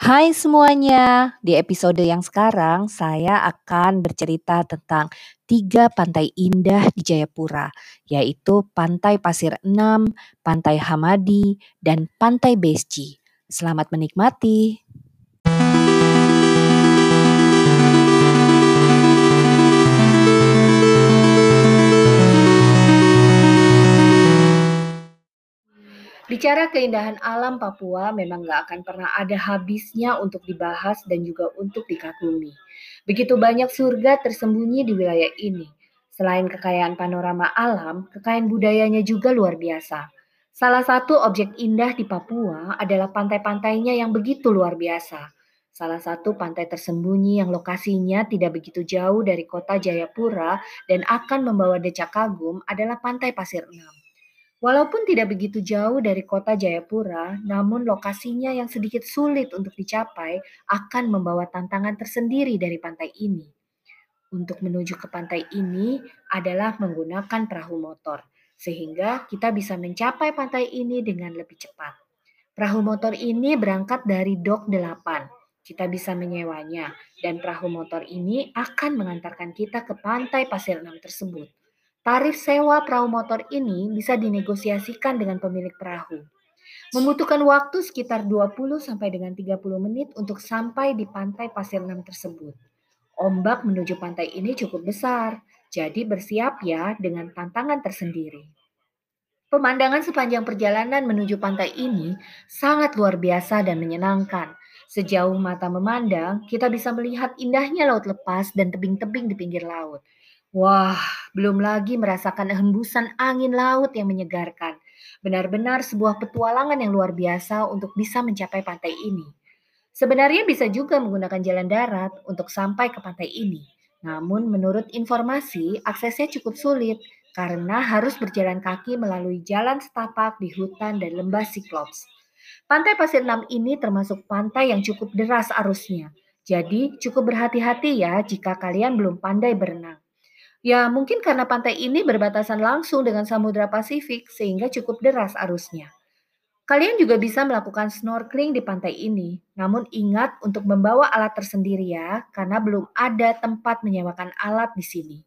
Hai semuanya, di episode yang sekarang saya akan bercerita tentang tiga pantai indah di Jayapura, yaitu Pantai Pasir Enam, Pantai Hamadi, dan Pantai Besci. Selamat menikmati. Bicara keindahan alam Papua memang gak akan pernah ada habisnya untuk dibahas dan juga untuk dikagumi. Begitu banyak surga tersembunyi di wilayah ini. Selain kekayaan panorama alam, kekayaan budayanya juga luar biasa. Salah satu objek indah di Papua adalah pantai-pantainya yang begitu luar biasa. Salah satu pantai tersembunyi yang lokasinya tidak begitu jauh dari kota Jayapura dan akan membawa decak kagum adalah Pantai Pasir Enam. Walaupun tidak begitu jauh dari kota Jayapura, namun lokasinya yang sedikit sulit untuk dicapai akan membawa tantangan tersendiri dari pantai ini. Untuk menuju ke pantai ini adalah menggunakan perahu motor, sehingga kita bisa mencapai pantai ini dengan lebih cepat. Perahu motor ini berangkat dari dok 8. Kita bisa menyewanya, dan perahu motor ini akan mengantarkan kita ke pantai Pasir Enam tersebut. Tarif sewa perahu motor ini bisa dinegosiasikan dengan pemilik perahu. Membutuhkan waktu sekitar 20 sampai dengan 30 menit untuk sampai di pantai Pasir Enam tersebut. Ombak menuju pantai ini cukup besar, jadi bersiap ya dengan tantangan tersendiri. Pemandangan sepanjang perjalanan menuju pantai ini sangat luar biasa dan menyenangkan. Sejauh mata memandang, kita bisa melihat indahnya laut lepas dan tebing-tebing di pinggir laut. Wah, belum lagi merasakan hembusan angin laut yang menyegarkan. Benar-benar sebuah petualangan yang luar biasa untuk bisa mencapai pantai ini. Sebenarnya bisa juga menggunakan jalan darat untuk sampai ke pantai ini. Namun menurut informasi, aksesnya cukup sulit karena harus berjalan kaki melalui jalan setapak di hutan dan lembah Siklops. Pantai Pasir Enam ini termasuk pantai yang cukup deras arusnya. Jadi cukup berhati-hati ya jika kalian belum pandai berenang. Ya, mungkin karena pantai ini berbatasan langsung dengan Samudra Pasifik sehingga cukup deras arusnya. Kalian juga bisa melakukan snorkeling di pantai ini, namun ingat untuk membawa alat tersendiri ya, karena belum ada tempat menyewakan alat di sini.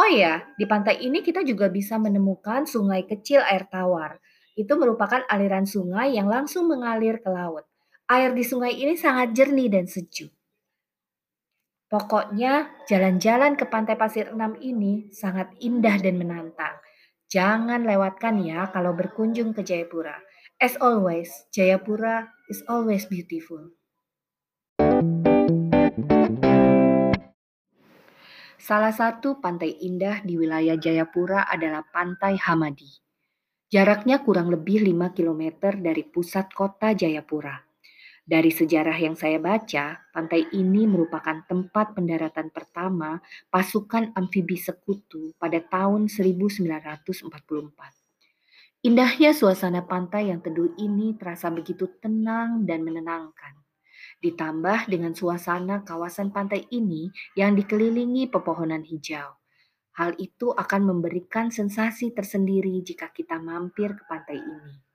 Oh ya, di pantai ini kita juga bisa menemukan sungai kecil air tawar. Itu merupakan aliran sungai yang langsung mengalir ke laut. Air di sungai ini sangat jernih dan sejuk. Pokoknya jalan-jalan ke Pantai Pasir Enam ini sangat indah dan menantang. Jangan lewatkan ya kalau berkunjung ke Jayapura. As always, Jayapura is always beautiful. Salah satu pantai indah di wilayah Jayapura adalah Pantai Hamadi. Jaraknya kurang lebih 5 km dari pusat kota Jayapura. Dari sejarah yang saya baca, pantai ini merupakan tempat pendaratan pertama pasukan amfibi sekutu pada tahun 1944. Indahnya suasana pantai yang teduh ini terasa begitu tenang dan menenangkan. Ditambah dengan suasana kawasan pantai ini yang dikelilingi pepohonan hijau. Hal itu akan memberikan sensasi tersendiri jika kita mampir ke pantai ini.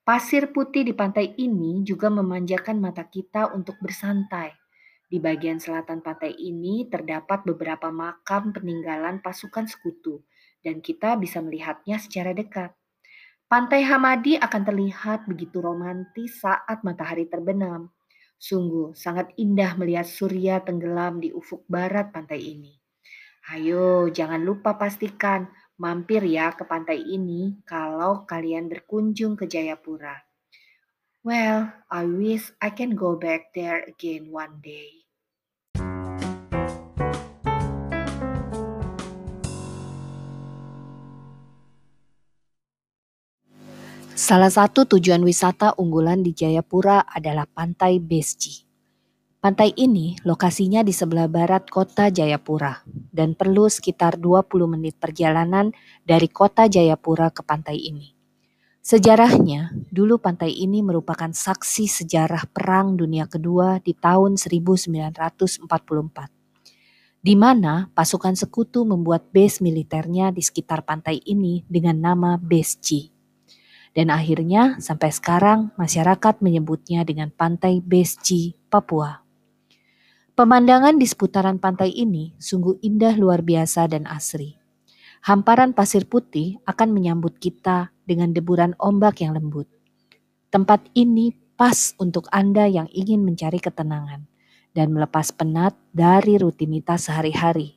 Pasir putih di pantai ini juga memanjakan mata kita untuk bersantai. Di bagian selatan pantai ini terdapat beberapa makam peninggalan pasukan sekutu, dan kita bisa melihatnya secara dekat. Pantai Hamadi akan terlihat begitu romantis saat matahari terbenam. Sungguh sangat indah melihat surya tenggelam di ufuk barat pantai ini. Ayo, jangan lupa pastikan mampir ya ke pantai ini kalau kalian berkunjung ke Jayapura. Well, I wish I can go back there again one day. Salah satu tujuan wisata unggulan di Jayapura adalah Pantai Besci. Pantai ini lokasinya di sebelah barat kota Jayapura dan perlu sekitar 20 menit perjalanan dari kota Jayapura ke pantai ini. Sejarahnya, dulu pantai ini merupakan saksi sejarah Perang Dunia Kedua di tahun 1944 di mana pasukan sekutu membuat base militernya di sekitar pantai ini dengan nama Base G. Dan akhirnya sampai sekarang masyarakat menyebutnya dengan Pantai Besji, Papua. Pemandangan di seputaran pantai ini sungguh indah luar biasa dan asri. Hamparan pasir putih akan menyambut kita dengan deburan ombak yang lembut. Tempat ini pas untuk Anda yang ingin mencari ketenangan dan melepas penat dari rutinitas sehari-hari.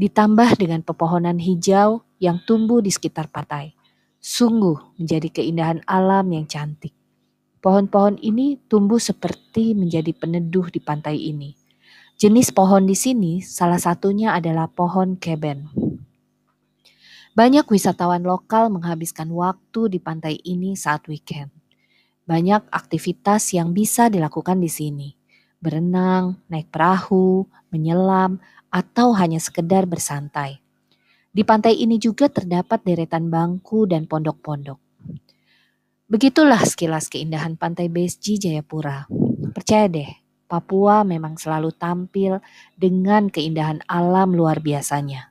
Ditambah dengan pepohonan hijau yang tumbuh di sekitar pantai. Sungguh menjadi keindahan alam yang cantik. Pohon-pohon ini tumbuh seperti menjadi peneduh di pantai ini. Jenis pohon di sini salah satunya adalah pohon keben. Banyak wisatawan lokal menghabiskan waktu di pantai ini saat weekend. Banyak aktivitas yang bisa dilakukan di sini. Berenang, naik perahu, menyelam, atau hanya sekedar bersantai. Di pantai ini juga terdapat deretan bangku dan pondok-pondok. Begitulah sekilas keindahan pantai Besji Jayapura. Percaya deh, Papua memang selalu tampil dengan keindahan alam luar biasanya.